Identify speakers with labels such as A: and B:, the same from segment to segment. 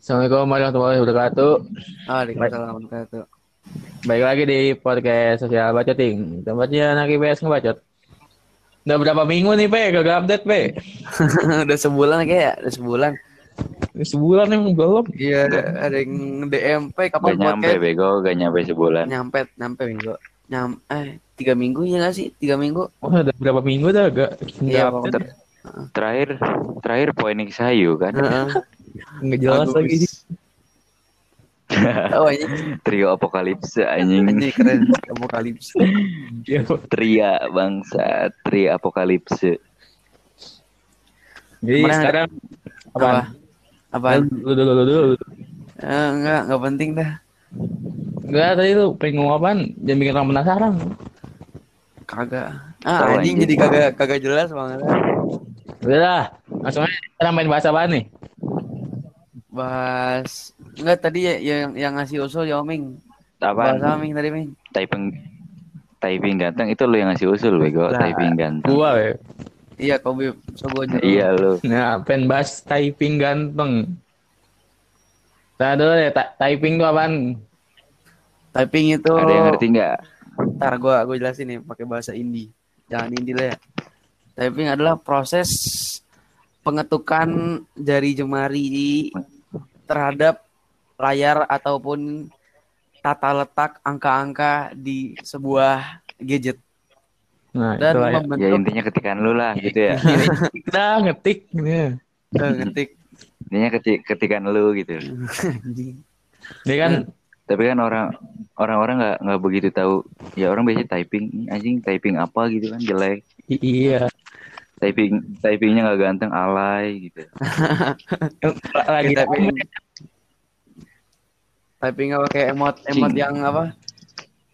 A: Assalamualaikum warahmatullahi wabarakatuh.
B: Waalaikumsalam warahmatullahi wabarakatuh.
A: Baik lagi di podcast sosial bacoting. Tempatnya anak IPS ngebacot. Udah berapa minggu nih, Pe? Gak update, Pe?
B: udah sebulan kayak, udah sebulan.
A: Sebulan emang belum.
B: Iya, ada, ada yang DMP kapan
C: Gak nyampe
B: podcast?
C: bego, gak nyampe sebulan.
B: Nyampe, nyampe minggu. Nyam, eh tiga minggu ya nggak sih? Tiga minggu?
A: Oh, udah berapa minggu dah gak?
B: Iya. Ter-
C: Terakhir terakhir Poenik Sayu kan.
A: Nggak jelas
B: Bagus.
A: lagi.
B: oh ini
C: Trio Apokalipse anjing.
B: ini keren. Apokalips.
A: Iya.
C: Tria bangsa, Tria Apokalipse.
A: Jadi
B: ada-
A: sekarang apa?
B: Apa? Apa?
A: Dulu, dulu, dulu.
B: Eh, enggak, enggak penting dah.
A: Enggak, tadi lu pengen ngomong apaan? Jangan bikin orang penasaran.
B: Kagak. Ah, anjing
C: anjing.
B: jadi kagak kagak jelas banget.
A: Udah lah, langsung aja kita main bahasa apa nih?
B: Bahas enggak tadi ya yang yang ngasih usul ya Oming.
C: Apaan?
B: Bahasa Oming tadi, Ming.
C: Typing typing ganteng itu lu yang ngasih usul bego,
B: Lah.
C: typing ganteng.
A: Gua, ya.
B: Iya. So gua nyuruh.
C: Iya lu.
A: Nah, pengen bahas typing ganteng. Nah, dulu deh, ta- typing itu apaan?
B: Typing itu
C: Ada yang ngerti nggak?
B: Ntar gua gua jelasin nih pakai bahasa Indi. Jangan Indi lah ya. Typing adalah proses pengetukan jari jemari terhadap layar ataupun tata letak angka-angka di sebuah gadget
A: Nah,
B: dan
A: itu lah ya.
C: Ya
B: membentuk
C: intinya ketikan lu lah gitu ya.
A: Kita ngetik gitu ya.
B: eh, ngetik
C: Intinya ketik ketikan lu gitu.
B: Anjing.
A: Dia kan
C: Tapi kan orang orang-orang nggak nggak begitu tahu. Ya orang biasanya typing, "Ih, anjing typing apa gitu kan jelek.
A: i- iya.
C: Typing typingnya nggak ganteng, alay gitu.
A: Lagi
B: typing typing apa kayak emot emot
C: Cing.
B: yang apa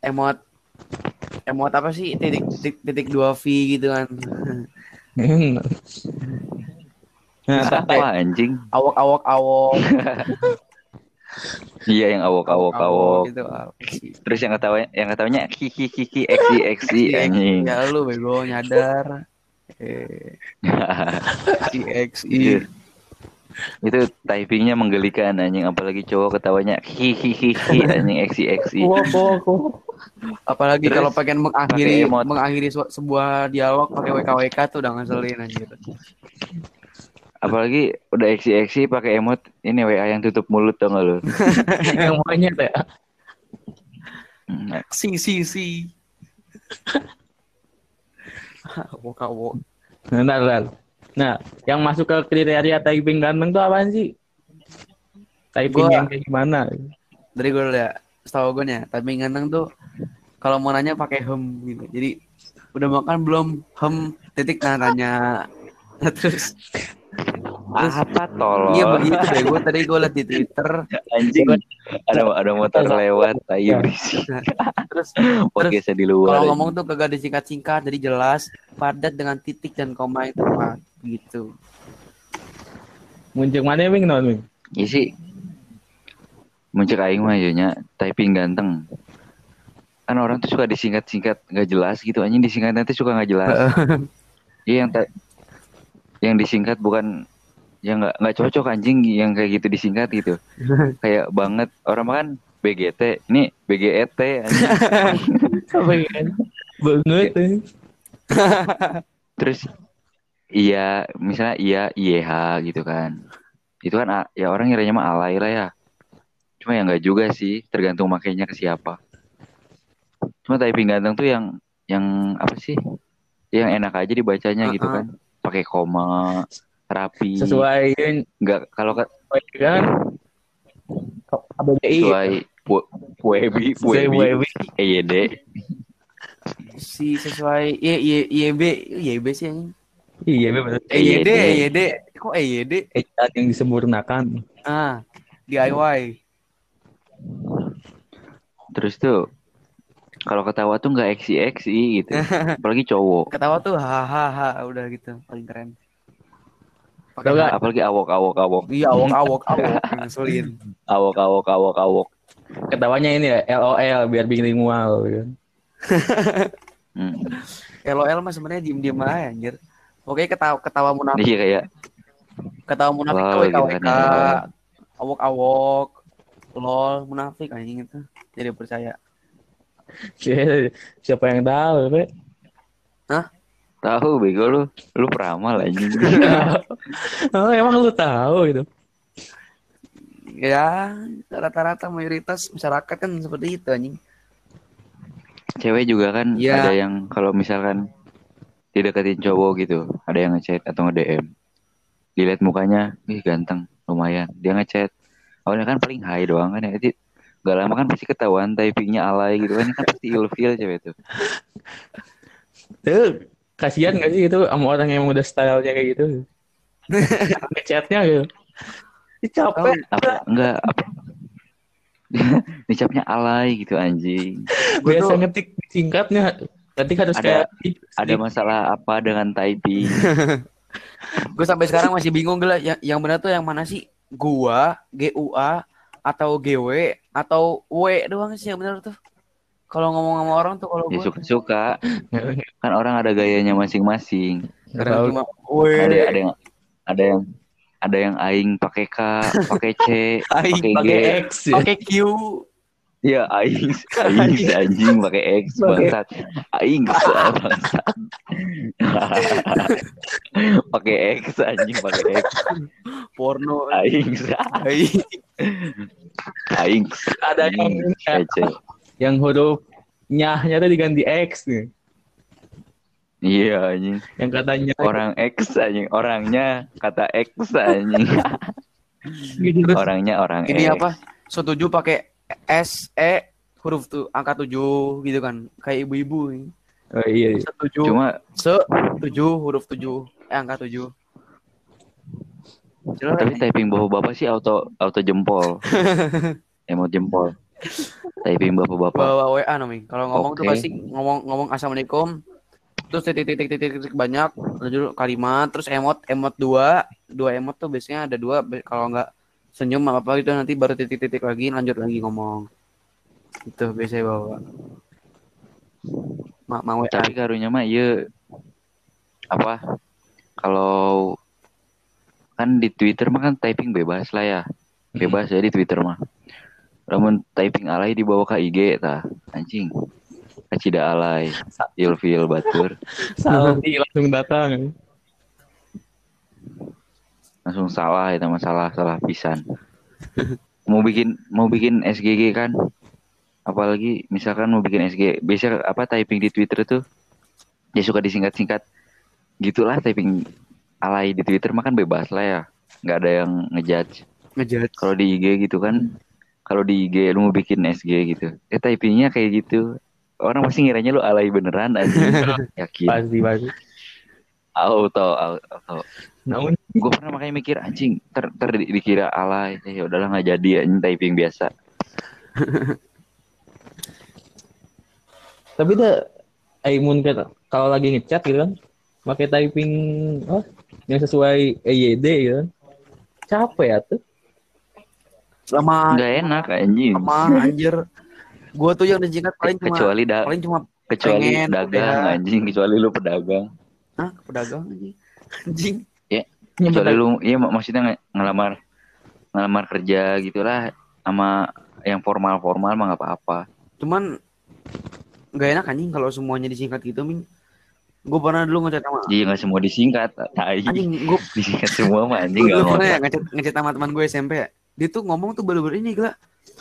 B: emot emot apa sih titik titik titik dua v gitu kan
A: Nah,
C: Apa anjing?
B: awok awok awok
C: Iya yang awok awok awok.
B: gitu?
C: Terus yang ketawanya yang ketawanya kiki kiki eksi eksi anjing.
B: ya lu bego nyadar eh X
C: Iya. Itu typingnya menggelikan anjing apalagi cowok ketawanya kiki anjing eksi eksi.
B: Apalagi
C: Terus
B: kalau pengen mengakhiri mengakhiri sebuah dialog pakai WKWK tuh udah ngeselin anjir
C: Apalagi udah eksi eksi pakai emot ini WA yang tutup mulut tau gak lu?
A: yang monyet ya.
C: Hmm,
B: si si si awok awok
A: Bentar, bentar. Nah, yang masuk ke kriteria typing ganteng tuh apaan sih? Typing
B: Gua-
A: yang kayak gimana?
B: dari gue dulu ya setahu gue nih ya typing ganteng tuh kalau mau nanya pakai hem gitu jadi udah makan belum hem titik nah tanya Nah, terus
C: Apa tolong?
B: iya begitu deh gue tadi gue liat di twitter
C: anjing ada ada motor lewat tai
A: Ya.
C: berisik.
B: terus
C: Podcastnya di
B: kalau
C: luar. anjing.
B: ngomong tuh kagak disingkat-singkat jadi jelas padat dengan titik dan koma yang tepat gitu
A: Muncul mana Wing non Wing?
C: Iya sih. Muncul aing mah ya nya typing ganteng. Kan orang tuh suka disingkat-singkat nggak jelas gitu anjing disingkat nanti suka nggak jelas. Iya yang yang disingkat bukan yang nggak nggak cocok anjing yang kayak gitu disingkat gitu. kayak banget orang mah kan BGT, ini BGET
A: ya? Banget. eh.
C: Terus iya misalnya iya IH gitu kan. Itu kan a- ya orang ngiranya mah alay lah ya. Cuma ya nggak juga sih, tergantung makainya ke siapa. Cuma typing ganteng tuh yang yang apa sih? Yang enak aja dibacanya gitu
B: Uh-uh.
C: kan. Pakai koma, rapi.
A: Sesuai
C: nggak kalau ke-
A: kan? ABBI.
C: sesuai puebi,
A: WB.
C: EYD.
B: si sesuai Y Y YB YB sih anjing
A: Iya, benar.
B: EYD
C: EYD.
B: EYD kok EYD
A: Ejaan yang disempurnakan.
B: ah DIY
C: Terus tuh kalau ketawa tuh nggak eksi eksi gitu. Apalagi cowok.
B: ketawa tuh hahaha udah gitu paling keren
A: Tau gak?
C: Apalagi awok awok awok.
B: iya awok awok awok ngeselin
C: Awok awok awok awok.
A: Ketawanya ini ya, LOL biar bikin mual kan.
C: Hmm.
B: LOL mah sebenarnya diem diem aja anjir Oke ketawa ketawa munafik
C: Iya kayak
B: ketawa munafik
C: Wow, gitu
B: WKWK
C: kan,
B: awok-awok lol munafik anjing itu jadi percaya
A: Siapa yang tahu, Pe?
C: Tahu bego lu. Lu peramal anjing.
A: oh, emang lu tahu itu?
B: ya rata-rata mayoritas masyarakat kan seperti itu anjing
C: Cewek juga kan
B: Iya.
C: ada yang kalau misalkan dideketin cowok gitu, ada yang ngechat atau nge-DM. Dilihat mukanya, ih ganteng, lumayan. Dia ngechat. Awalnya kan paling high doang kan ya. Jadi gak lama kan pasti ketahuan typingnya alay gitu kan. Ini kan pasti ilfeel cewek tuh.
A: Tuh, kasihan gak sih itu sama orang yang udah stylenya kayak gitu? Ngechatnya gitu. Ih, capek.
C: Apa enggak apa Dicapnya alay gitu anjing.
A: Biasa
B: tuh-
A: ngetik singkatnya. Ketik harus
C: Ada-
A: kayak
C: Ada masalah apa dengan typing?
B: gue sampai sekarang masih bingung gila yang, yang benar tuh yang mana sih gua GUA atau GW atau W doang sih yang benar tuh kalau ngomong sama orang tuh kalau
C: Ya suka-suka. Kan orang ada gayanya masing-masing. Ada ada yang ada yang ada yang aing pakai K, pakai C, pakai G.
A: pakai X ya.
B: pakai Q
C: Iya, aing, aing anjing pakai X bangsat. Aing bangsat. pakai X anjing pakai X.
B: porno
C: Aing,
B: Aing.
C: aing.
A: Ada yang. Yang huruf nyahnya tuh diganti X nih.
C: Iya anjing.
A: Yang katanya
C: Orang X anjing, orangnya kata X anjing. Orangnya orang
B: ini
C: X.
B: apa setuju pakai S E huruf tuh angka tujuh gitu kan kayak ibu-ibu ini.
A: Oh iya. iya.
B: setuju
C: Cuma
B: se tujuh huruf tujuh eh, angka tujuh Jelas,
C: tapi typing bapak-bapak sih auto auto jempol. Emot jempol. Typing bapak-bapak.
B: bawa WA nomi kalau ngomong tuh
C: Oke.
B: pasti ngomong ngomong assalamualaikum. Terus titik titik titik titik, banyak lanjut kalimat terus emot emot dua. Dua emot tuh biasanya ada dua kalau nggak senyum apa apa gitu nanti baru titik titik lagi lanjut lagi ngomong. Itu biasanya bawa. Mak mau WA
C: Tapi karunya mah iya. Apa? Kalau kan di Twitter mah kan typing bebas lah ya. Bebas ya di Twitter mah. Namun typing alay dibawa ke IG tah. Anjing. Acida alay. Ilfil batur.
A: Saldi langsung datang.
C: Langsung salah itu masalah salah pisan. mau bikin mau bikin SGG kan apalagi misalkan mau bikin SG biasa apa typing di Twitter tuh ya suka disingkat-singkat gitulah typing alay di Twitter mah kan bebas lah ya nggak ada yang ngejudge
B: ngejudge
C: kalau di IG gitu kan kalau di IG lu mau bikin SG gitu. Eh typingnya kayak gitu. Orang pasti ngiranya lu alay beneran aja yakin.
A: Pasti pasti.
C: auto auto
A: Namun
C: gue pernah makanya mikir anjing ter, ter di- dikira alay. Ya udahlah nggak jadi anjing typing biasa.
A: Tapi dah Aimun kata kalau lagi ngechat gitu kan pakai typing oh, yang sesuai EYD gitu kan. Capek ya tuh.
B: Lama.
C: Nggak enak anjing.
B: Lama anjir. Gua tuh yang disingkat paling cuma
C: kecuali da
B: paling cuma
C: kecuali
B: pengen
C: dagang
B: udah.
C: anjing. Kecuali lu pedagang.
B: Hah, pedagang anjing? Anjing.
C: Kecuali lu iya mak- maksudnya nge- ngelamar ngelamar kerja gitulah. Sama yang formal formal mah nggak apa-apa.
B: Cuman nggak enak anjing kalau semuanya disingkat gitu min. Gue pernah dulu ngechat sama
C: jadi nggak semua disingkat tai.
B: Anjing gue
C: disingkat semua mah anjing
B: gue
C: nggak
B: pernah
C: mau
B: ya ngechat ngechat sama teman gue SMP ya dia tuh ngomong tuh baru-baru ini gila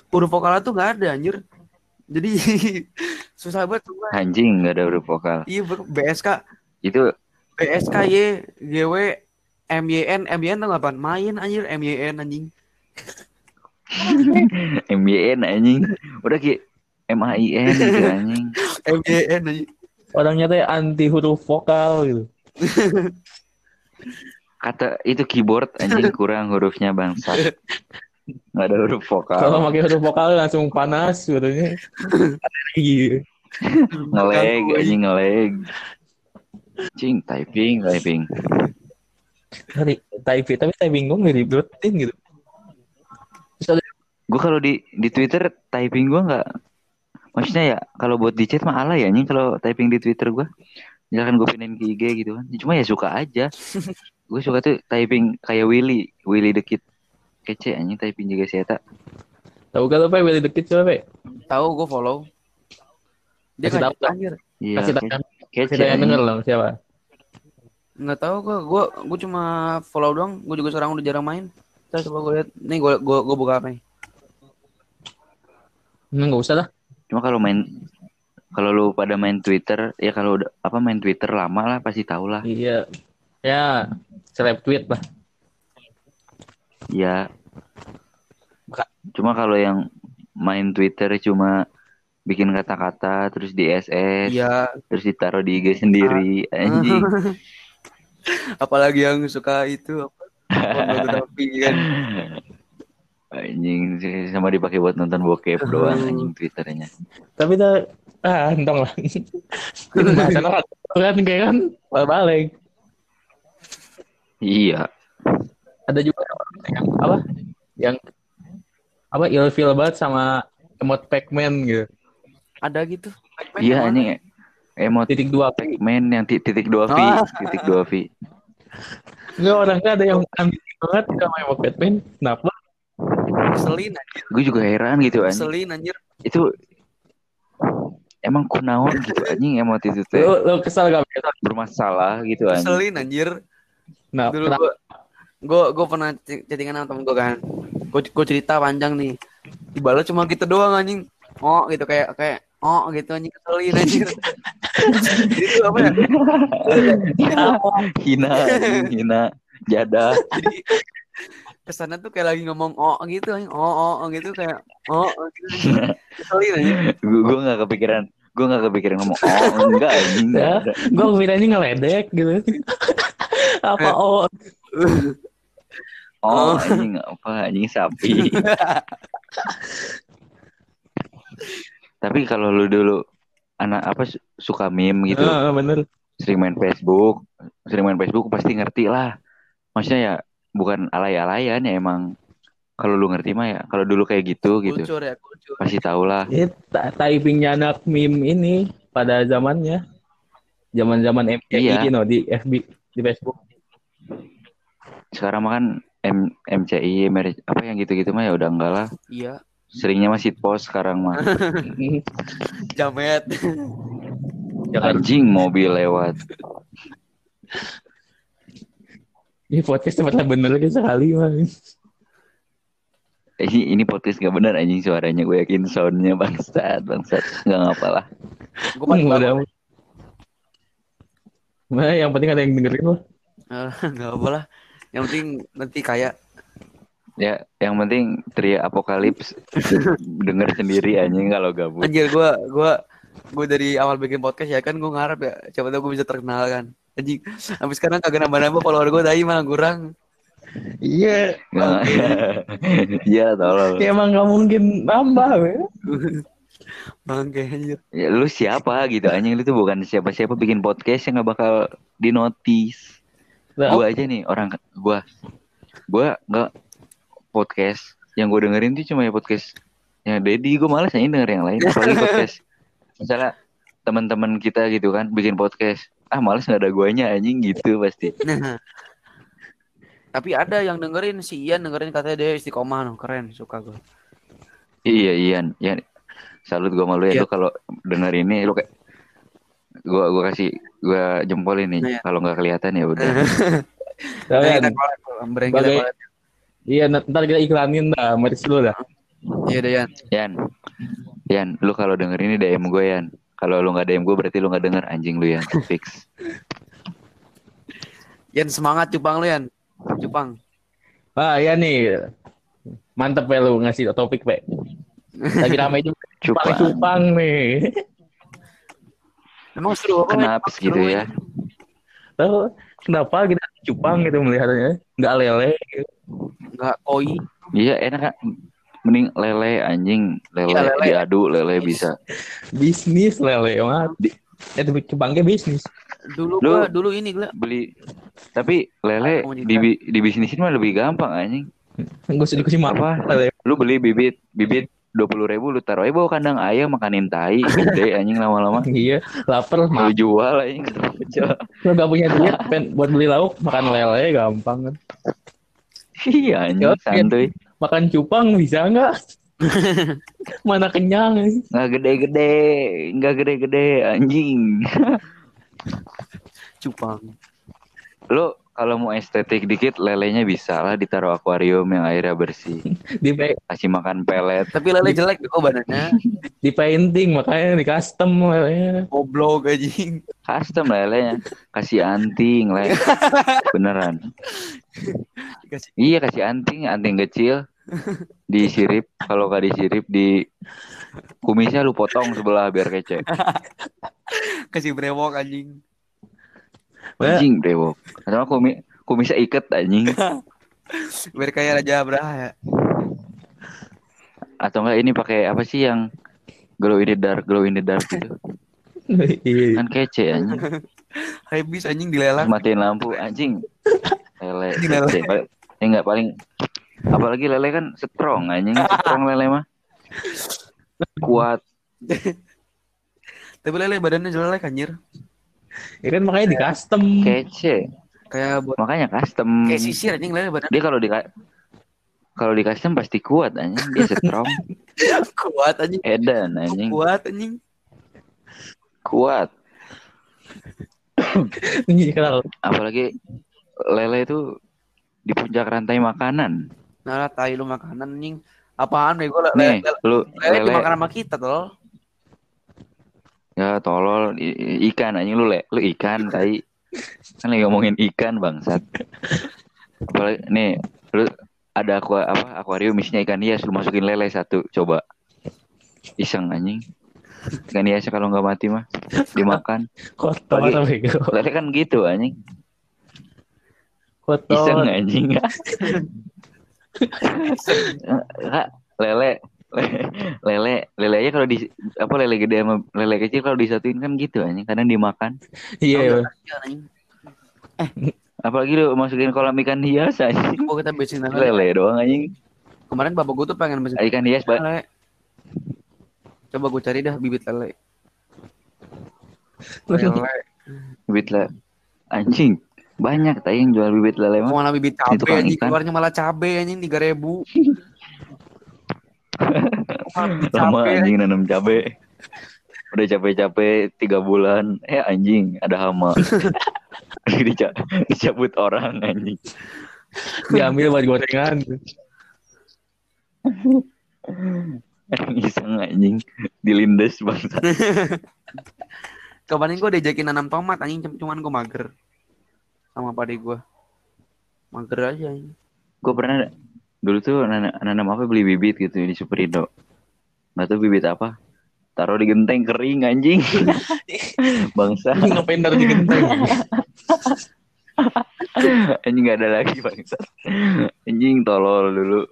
B: huruf vokalnya tuh nggak ada anjir. Jadi susah banget tuh
C: anjing nggak ada huruf vokal.
B: Iya BSK
C: itu
B: BSKY GW MYN MYN tuh ngapain main anjir. MYN anjing.
C: MYN anjing. Udah ki. MAIN gitu anjing.
B: MYN anjing.
A: Orangnya tuh anti huruf vokal gitu.
C: kata itu keyboard anjing kurang hurufnya bangsat nggak ada huruf vokal.
A: Kalau pakai huruf vokal langsung panas. Alergi.
C: ngeleg anjing ngeleg cing typing typing.
A: Dari typing tapi typing gue nggak dibuatin gitu.
C: Gue kalau di di Twitter typing gue nggak maksudnya ya kalau buat di chat mah alay ya anjing kalau typing di Twitter gue misalkan gue pindahin ke IG gitu kan. Cuma ya suka aja. Gue suka tuh typing kayak Willy Willy the Kid kece anjing typing juga si eta.
A: Tahu kalau Pe Willy deket coba Pe?
B: Tahu gue follow. Dia
A: Kasih tahu.
B: anjir.
C: Iya.
A: Kasih tahu kan.
C: Kece.
A: Yang denger loh siapa?
B: Nggak tahu gue, gue gue cuma follow doang. Gue juga sekarang udah jarang main. Terus coba gue lihat. Nih gue gue gue buka apa nih?
A: Hmm, Nggak usah lah.
C: Cuma kalau main kalau lu pada main Twitter, ya kalau udah apa main Twitter lama lah pasti tahu lah.
A: Iya. Ya, seleb tweet lah.
C: Iya.
A: Buka-
C: Cuma kalau yang main Twitter cuma bikin kata-kata terus di SS,
B: Iya.
C: terus ditaruh di IG sendiri, anjing.
B: Apalagi yang suka itu apa? Fotografi kan.
C: Anjing sih, sama dipakai buat nonton bokep doang anjing Twitternya.
A: Tapi dah ah entong lah. Kan kan balik.
C: Iya.
A: Ada juga yang apa? Yang apa ilfeel banget sama emot Pac-Man gitu.
B: Ada gitu. Pac-Man
C: Iya anjing emot
A: Titik dua.
C: Pac-Man yang ti- titik dua V,
B: Ah.
C: titik dua V.
A: Enggak orang kan ada yang ambisi banget sama emot Pac-Man. Kenapa?
B: Anjir.
C: Gue juga heran gitu anjing.
B: Ngeselin anjir.
C: Itu emang kunaon gitu anjing emot itu teh
A: Lu, lu kesal gak?
C: Bermasalah gitu anjing.
B: Ngeselin anjir.
A: Nah,
B: Dulu
A: kenapa?
B: gue gue gue pernah chattingan sama temen gue kan. Gue gue cerita panjang nih. Dibalas cuma gitu doang anjing. Oh gitu kayak kayak oh gitu anjing ngeselin anjir. Itu apa ya?
C: hina anjing, hina jadah
B: Jadi kesannya tuh kayak lagi ngomong oh gitu anjing. Oh oh, oh gitu kayak oh oh, gitu anjing. Ngeselin anjing.
C: gue gue nggak kepikiran gue nggak kepikiran ngomong oh enggak anjing
A: Ya. Gue kiranya ngeledek gitu. apa oh
C: oh anjing apa anjing sapi tapi kalau lu dulu anak apa su- suka meme gitu
A: Ah, bener.
C: sering main Facebook sering main Facebook pasti ngerti lah maksudnya ya bukan alay-alayan ya emang kalau lu ngerti mah ya kalau dulu kayak gitu gitu
B: Kulcur ya, kulcur.
C: pasti tau lah
A: Ini ta- typingnya anak meme ini pada zamannya. Zaman-zaman MCI
C: Iya.
A: no, di FB, di Facebook.
C: sekarang mah kan M MCI mer- apa yang gitu-gitu mah ya udah enggak lah
B: Iya,
C: seringnya masih post sekarang mah
B: jamet.
A: Jangan
C: anjing mobil lewat
A: ini podcast tempatnya bener lagi sekali mah.
C: Eh, ini, ini podcast gak benar anjing suaranya gue yakin soundnya bangsat bangsat nggak ngapa lah
B: Gue paling
A: Udah. Nah, yang penting ada yang dengerin loh.
B: Eh, Nggak apa lah. Yang penting nanti kayak
C: ya yang penting teriak apokalips. Denger sendiri anjing kalau gabut.
B: Anjir gue gue gue dari awal bikin podcast ya kan gue ngarep ya coba tau gue bisa terkenal kan. Anjing sampai sekarang kagak nambah-nambah follower gue tadi malah kurang.
A: Iya.
C: Nggak- iya tolol.
A: Ya emang gak mungkin nambah. ya.
B: bangke anjir.
C: Ya, lu siapa gitu anjing? Lu tuh bukan siapa-siapa bikin podcast yang nggak bakal dinotis
A: Lah,
C: gua aja nih orang gua. Gua nggak podcast. Yang gue dengerin tuh cuma ya podcast ya Dedi gue malas aja denger yang lain apalagi podcast. Misalnya teman-teman kita gitu kan bikin podcast. Ah malas nggak ada guanya anjing gitu pasti.
B: Nah. Tapi ada yang dengerin si Ian dengerin katanya dia istiqomah no keren suka gue
C: iya Ian. Ya salut gue malu ya.
B: Iya.
C: lu kalau denger ini lu kayak gua gua kasih gua jempol ini
B: Iya.
C: kalau nggak kelihatan ya udah
B: Nah, kita collab kita.
A: Iya, ntar kita iklanin dah, merch dulu dah.
B: iya deh Ian
C: Yan Yan lu kalau denger ini DM gue Yan kalau lu nggak DM gue berarti lu nggak denger anjing lu Yan fix
B: Ian semangat cupang lu Ian cupang
A: Ah, iya nih. Mantep ya lu ngasih topik, Pak. Lagi ramai juga.
C: Cupang,
A: cupang nih.
B: Emang seru
C: kenapa gitu
B: Seru,
C: ya
A: Tahu kenapa kita cupang gitu melihatnya? Enggak lele. gitu.
B: nggak koi
C: iya enak kan mending lele anjing lele,
B: Iya, lele.
C: diadu lele bisa
A: Bisnis lele, mah. Eh, tapi cupangnya bisnis.
B: dulu
C: Lu-
B: gua dulu ini gua
C: beli tapi lele di, di bisnisin mah lebih gampang anjing
A: Enggak usah dikasih makan.
C: Apa?
A: Lele.
C: lu beli bibit bibit dua puluh ribu lu taruh aja bawa kandang ayam makanin tai gede anjing lama-lama
A: Iya, lapar.
C: lu jual anjing
A: Lu gak punya duit pen, buat beli lauk, makan lele gampang kan.
C: Iya anjing santuy.
A: Makan cupang bisa nggak? Mana kenyang?
C: Nggak gede-gede, nggak gede-gede anjing.
B: Cupang.
C: Lo kalau mau estetik dikit lelenya bisa lah ditaruh akuarium yang airnya bersih.
A: Di,
C: Kasih makan pelet.
B: Tapi lele jelek kok badannya.
A: di painting makanya di custom lelenya.
B: Goblok anjing.
C: Custom lelenya. Kasih anting le. Beneran.
B: Dikasih
C: Iya kasih anting, anting kecil. Disirip, kalau gak disirip di kumisnya lu potong sebelah biar kece.
B: kasih brewok anjing.
C: Anjing brewok. Atau nggak kumi, kumisnya iket anjing.
B: Biar kayak Raja Abraha ya.
C: Atau enggak ini pakai apa sih yang glow in the dark, glow in the dark gitu.
A: iya.
C: Kan kece anjing.
B: Habis anjing dilelang.
C: matiin lampu anjing. Lele. Paling- Ya enggak paling apalagi lele kan strong anjing, strong lele mah. Kuat.
B: Tapi lele badannya jelek anjir.
A: Ya kan makanya di custom.
C: Kece.
B: Kayak buat
C: Makanya custom.
B: kayak sisir anjing lele badan
C: Dia kalau di kalau di custom pasti kuat anjing, dia strong.
B: kuat anjing.
C: Edan anjing,
B: Kuat anjing.
C: kuat. Apalagi lele itu di puncak rantai makanan.
B: Nah, lah, tai lu makanan anjing. Apaan bego lele?
C: Nih,
B: Lele,
C: lu
B: lele
C: lele
B: dimakan sama kita tol.
C: Ya tolol i- ikan anjing lu le, lu ikan tai. Kan lagi ngomongin ikan bangsat. Apalagi nih, lu ada aqua, apa akuarium isinya ikan hias lu masukin lele satu coba. Iseng anjing. Ikan hiasnya kalau nggak mati mah dimakan.
A: Kotor.
C: Lele kan gitu anjing. Iseng
A: Kotor.
C: anjing. Kak, lele lele lele aja kalau di apa lele gede sama lele kecil kalau disatuin kan gitu anjing kadang dimakan
A: Iya.
B: Iya. anjing.
C: apalagi lu masukin kolam ikan hias anjing
B: Gua kita besin lele.
C: lele doang anjing
B: Kemarin bapak gua tuh pengen besin
C: ikan hias ba-
B: lele. Coba gua cari dah bibit lele. Lele.
C: bibit le anjing banyak tadi yang jual bibit lele mah
B: Malah bibit cabe anjing keluarnya malah cabe anjing 3000. Malah bibit
C: lama
B: cabe,
C: anjing nanam cabe. Udah capek-capek tiga bulan. Eh anjing ada hama. Dica- dicabut orang anjing.
A: Diambil buat gorengan.
C: iseng anjing. Dilindes bangsa.
B: Kemarin gue diajakin nanam tomat anjing. Cum- cuman gue mager. Sama pade gue mager aja anjing.
C: gue pernah dulu tuh nanam, nanam apa beli bibit gitu di Superindo nggak tahu bibit apa? Taruh di genteng kering anjing. Bangsa.
A: Ngapain taruh di genteng?
C: anjing nggak ada lagi bangsa. Anjing tolol dulu.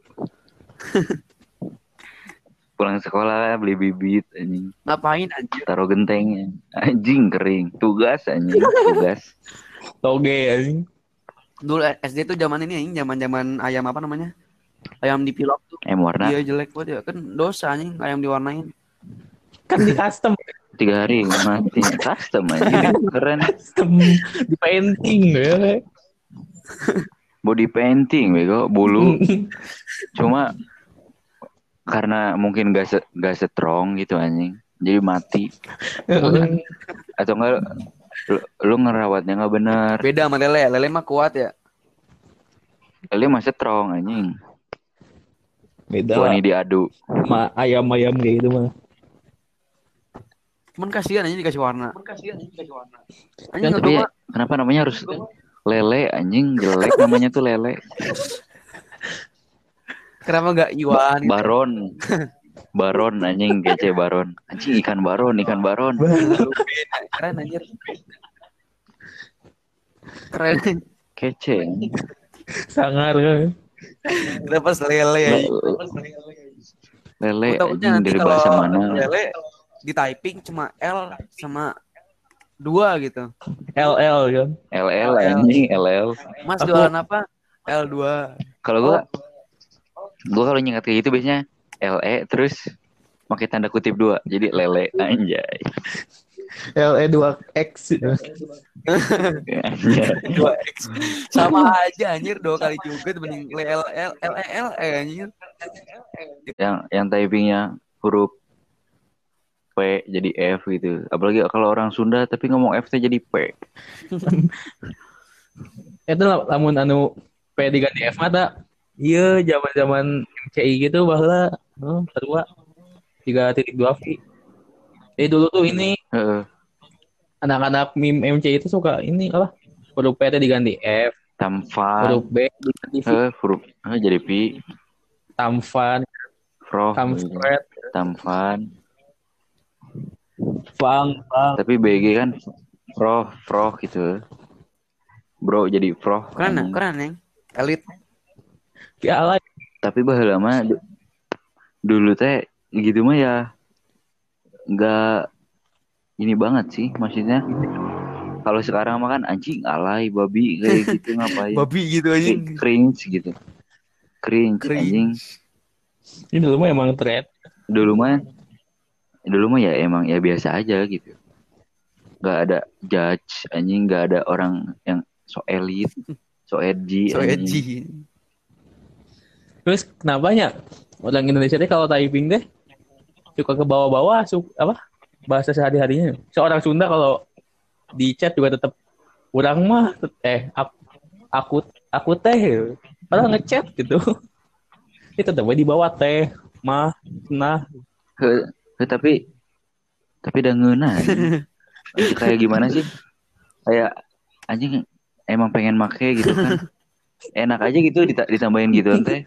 C: Pulang sekolah beli bibit anjing.
B: Ngapain anjir
C: taruh genteng. Anjing kering. Tugas anjing tugas.
A: Toge anjing.
B: dulu SD tuh zaman ini anjing zaman zaman ayam apa namanya ayam dipilok tuh.
C: Em warna.
B: Iya jelek banget ya. Kan dosa anjing ayam diwarnain.
A: Kan di custom.
C: tiga hari mati. Custom anjing. Keren.
A: Custom. Di painting ya.
C: body painting bego. Bulu. Cuma karena mungkin gak se gak strong gitu anjing. Jadi mati. Atau enggak lu, lu ngerawatnya nggak benar
B: beda sama lele. Lele mah kuat ya.
C: Kali mah strong anjing
A: Beda.
C: Nih diadu.
A: Sama ayam-ayam kayak gitu mah.
B: cuman kasihan anjing dikasih warna. Kasihan anjing dikasih warna. Anjing
A: Kan
C: tapi
B: gua
C: kenapa namanya harus lele anjing? Jelek namanya tuh lele.
B: Kenapa nggak Iwan gitu?
C: baron. Baron anjing. Kece baron. Anjing ikan baron ikan baron.
B: Keren anjir. Keren
C: kece.
A: Sangar kan.
B: Lepas lele. Ya
C: Le- lele
B: nanti
C: dari bahasa mana?
B: lele di typing cuma L sama dua gitu.
A: LL kan.
C: LL anjing LL
B: mas jualan apa? L2
C: Kalau gua gua kalau nyengat kayak gitu biasanya LE terus pakai tanda kutip dua. Jadi lele anjay.
A: LE 2X.
C: Iya.
B: Dua X. Sama aja anjir dua kali juga mending L L L L E anjir.
C: yang yang typingnya huruf P jadi F gitu. Apalagi kalau orang Sunda tapi ngomong F jadi P.
A: Itu lah, lamun anu P diganti F mata. Iya, zaman-zaman MCI gitu bahwa oh, kedua tiga titik dua V. Eh dulu tuh ini
C: Heeh.
A: anak-anak meme MC itu suka ini apa? Huruf P teh diganti F,
C: Tamfan.
A: huruf B diganti V,
C: Eh, huruf eh, jadi P.
A: Tamfan,
C: Froh.
A: Tamfred,
C: Tamfan.
A: Fang, Fang.
C: Tapi BG kan Froh, Froh gitu. Bro jadi Froh.
B: Keren
C: anjing.
B: keren yang elit.
A: Piala
C: Tapi baheula mah du- dulu teh gitu mah ya nggak ini banget sih maksudnya. Kalau sekarang mah kan anjing alay babi kayak gitu ngapain?
B: Babi gitu anjing.
C: Kayak cringe gitu. Cringe, anjing.
A: ini dulu mah emang thread.
C: Dulu mah dulu mah ya emang ya biasa aja gitu. Gak ada judge anjing, gak ada orang yang so elit, so edgy,
B: So
C: anjing.
B: edgy.
A: Terus kenapa ya orang Indonesia teh kalau typing teh suka ke bawah-bawah su apa bahasa sehari-harinya. Seorang Sunda kalau di chat juga tetap kurang mah eh aku aku, aku teh padahal ngechat gitu. Itu tetap di bawah teh mah nah
C: He- he, tapi tapi udah anjing. kayak gimana sih kayak anjing emang pengen make gitu kan enak aja gitu dita- ditambahin gitu teh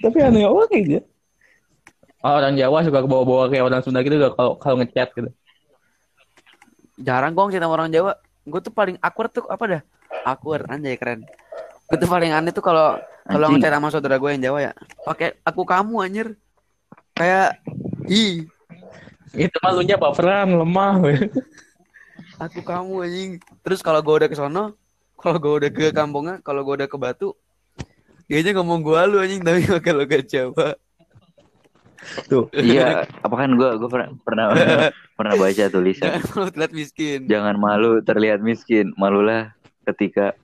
A: tapi aneh banget gitu. Orang Jawa suka ke bawah-bawah kayak orang Sunda gitu kalau kalau ngechat gitu.
B: Jarang gua cerita sama orang Jawa. Gue tuh paling awkward tuh apa dah? Awkward anjay keren. Gue tuh paling aneh tuh kalau kalau ngechat sama saudara gue yang Jawa ya. Pakai aku kamu anjir. Kayak ih,
A: Itu malunya baperan lemah.
B: aku kamu anjing. Terus kalau gue udah ke sono, kalau gue udah ke kampungnya, kalau gue udah ke Batu, dia aja ngomong gua lu anjing tapi pakai logat Jawa.
A: Tuh.
C: iya apa kan gua gua pernah pernah pernah baca tulisan
B: Kalau terlihat miskin.
C: jangan malu terlihat miskin malulah ketika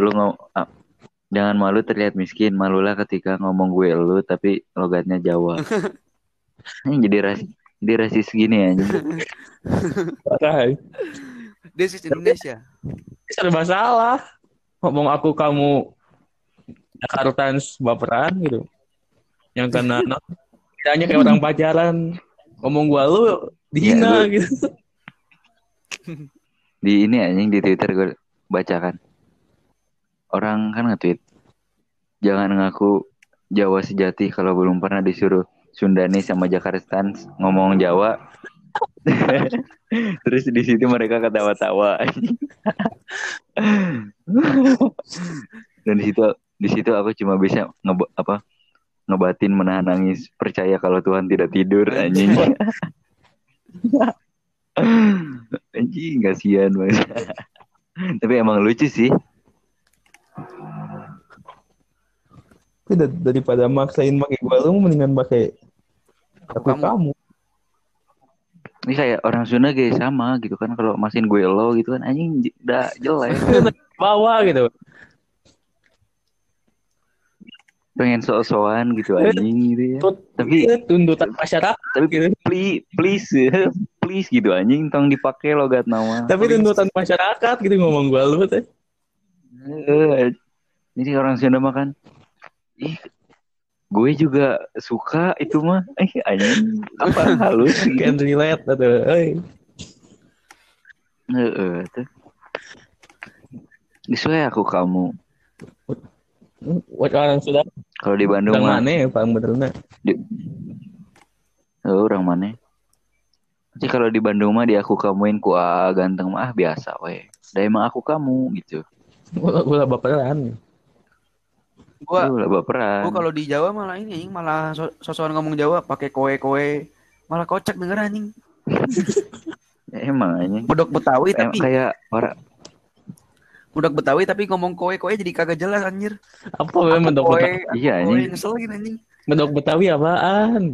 C: lu ngom ah, jangan malu terlihat miskin malulah ketika ngomong gue lu tapi logatnya Jawa ini jadi rasis jadi rasis gini ya
A: Parah.
B: This is Indonesia.
A: serba salah ngomong aku kamu Jakarta baperan gitu yang kena hanya kayak orang pacaran. Ngomong gua lu dihina
C: Ya,
A: gitu.
C: Di ini anjing di Twitter gue baca kan orang kan nge-tweet jangan ngaku Jawa sejati kalau belum pernah disuruh Sundani sama Jakarta ngomong Jawa. Terus di situ mereka ketawa-tawa. Dan di situ di situ aku cuma bisa ngeba, apa ngebatin menahan nangis percaya kalau Tuhan tidak tidur anjing. Anjing. Kasihan banget tapi emang lucu sih.
A: Tapi da- daripada maksain pakai gua lu mendingan pakai aku
B: Kamu.
A: kamu,
C: ini kayak orang Sunda kayak sama gitu kan kalau masin gue lo gitu kan anjing udah jelek.
A: Bawa gitu
C: pengen sok-sokan gitu anjing gitu ya.
A: Tut-
C: tapi
A: tuntutan masyarakat
C: tapi
A: gitu.
C: please please please gitu anjing tong dipakai logat nama.
A: Tapi tuntutan masyarakat gitu ngomong gua lu teh.
C: Eh, ini orang Sunda makan ih gue juga suka itu mah. Eh anjing apa halus
A: can relate atau euy
C: Heeh, tuh. Disuai aku kamu.
A: Orang sudah
C: Kalau di Bandung
A: orang
C: mah
A: mana ya paling benernya
C: di- Oh, orang mana? Nanti kalau di Bandung mah di aku kamuin ku ah, ganteng mah ah, biasa we. Dah emang aku kamu gitu.
A: gua gua baperan
B: Gua
C: lah baperan.
B: gua kalau di Jawa malah ini anjing malah so sosokan ngomong Jawa pakai koe-koe. Malah kocak denger anjing.
C: Ya, emang anjing.
B: Bedok Betawi tapi
C: kayak orang
B: budak Betawi tapi ngomong koe-koe jadi kagak jelas anjir.
A: apa memang
B: koe,
A: betawi
C: Iya,
B: koe,
C: anjing.
B: ngeselin anjing.
A: bedok betawi apaan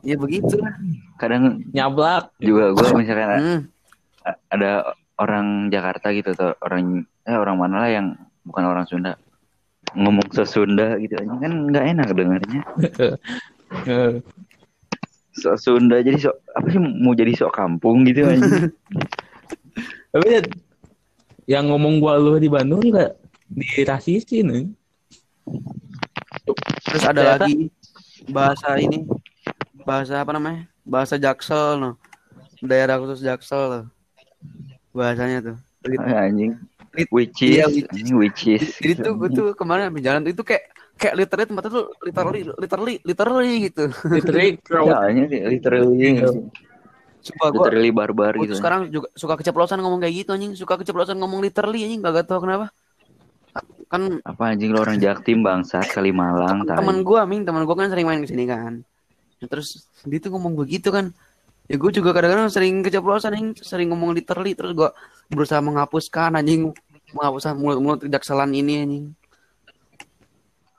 B: Ya begitu lah.
C: kadang
A: nyablak
C: juga gue misalkan
B: Hmm.
C: ada orang Jakarta gitu atau orang eh orang mana lah yang bukan orang Sunda ngomong sesunda gitu anjing kan nggak enak dengarnya
A: Eh,
C: sok Sunda jadi sok apa sih mau jadi sok kampung gitu anjing
A: tapi ya, yang ngomong gua lu di Bandung juga dirasisin nih.
B: Terus ada
A: Ternyata-
B: lagi bahasa ini bahasa apa namanya? Bahasa Jaksel no. Daerah khusus Jaksel loh. Bahasanya tuh.
C: anjing which is
B: iya, which is.
C: anjing which is
B: Jadi tuh gue tuh kemarin habis jalan tuh itu kayak kayak literally tempatnya tuh literally literally literally gitu.
A: Literally crowd.
C: ya anjing literally
B: Sumpah gue
C: literally barbar
B: Gue
C: gitu
B: sekarang juga suka keceplosan ngomong kayak gitu anjing, suka keceplosan ngomong literally anjing gak tau kenapa. Kan
C: apa anjing lo orang Jaktim bangsat Kalimalang tai.
B: teman gua Ming, teman gua kan sering main ke sini kan. Nah, terus dia tuh ngomong begitu kan. Ya gue juga kadang-kadang sering keceplosan anjing, sering ngomong literally terus gua berusaha menghapuskan anjing, menghapuskan mulut-mulut tidak salah ini anjing.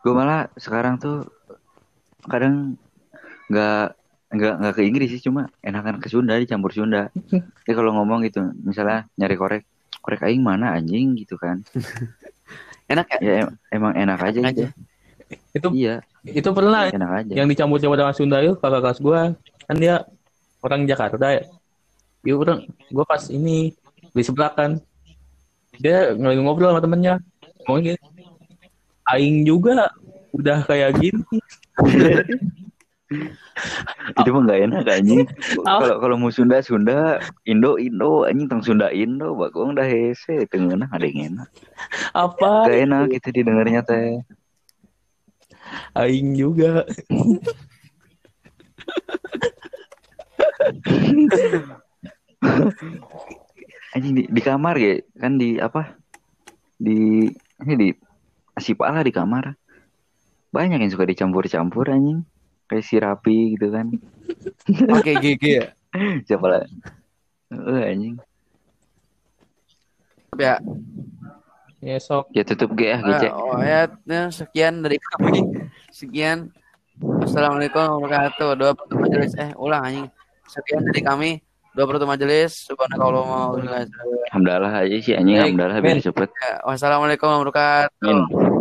C: gue malah sekarang tuh kadang nggak nggak nggak ke Inggris sih cuma enakan ke Sunda dicampur Sunda. Jadi kalau ngomong gitu misalnya nyari korek korek aing mana anjing gitu kan.
B: Enak ya?
C: ya em- emang enak aja
B: Enak
C: gitu.
B: aja.
A: Itu
C: iya.
A: itu pernah
C: enak aja.
A: yang dicampur-campur dengan Sunda itu kakak kelas gua kan dia orang Jakarta ya. Dia orang gua pas ini di sebelah kan. Dia lagi ngobrol sama temennya ngomong gini Aing juga udah kayak gini
C: itu mah nggak enak anjing.
A: Apa?
C: kalau kalau mau Sunda Sunda. Indo Indo anjing tang Sunda Indo. Bakong dah hese tengena ada yang enak.
A: Apa?
C: Gak enak gitu didengarnya teh.
A: Aing juga.
C: Anjing di, di kamar ya kan di apa? Di ini di asipal lah di kamar. Banyak yang suka dicampur-campur anjing kayak si rapi gitu kan
B: Oke GG ya.
C: siapa lah Eh, anjing
B: Ya,
A: ya sok
C: ya tutup G ya GC
B: eh, oh, ya, ya, sekian dari kami. Sekian. Assalamualaikum warahmatullahi wabarakatuh. Doa penutup majelis. Eh, ulang anjing. Sekian dari kami. Doa penutup majelis. Subhanakallah wa bihamdika.
C: Alhamdulillah aja sih anjing Alhamdulillah biar cepet
B: Ya, Wassalamualaikum warahmatullahi wabarakatuh.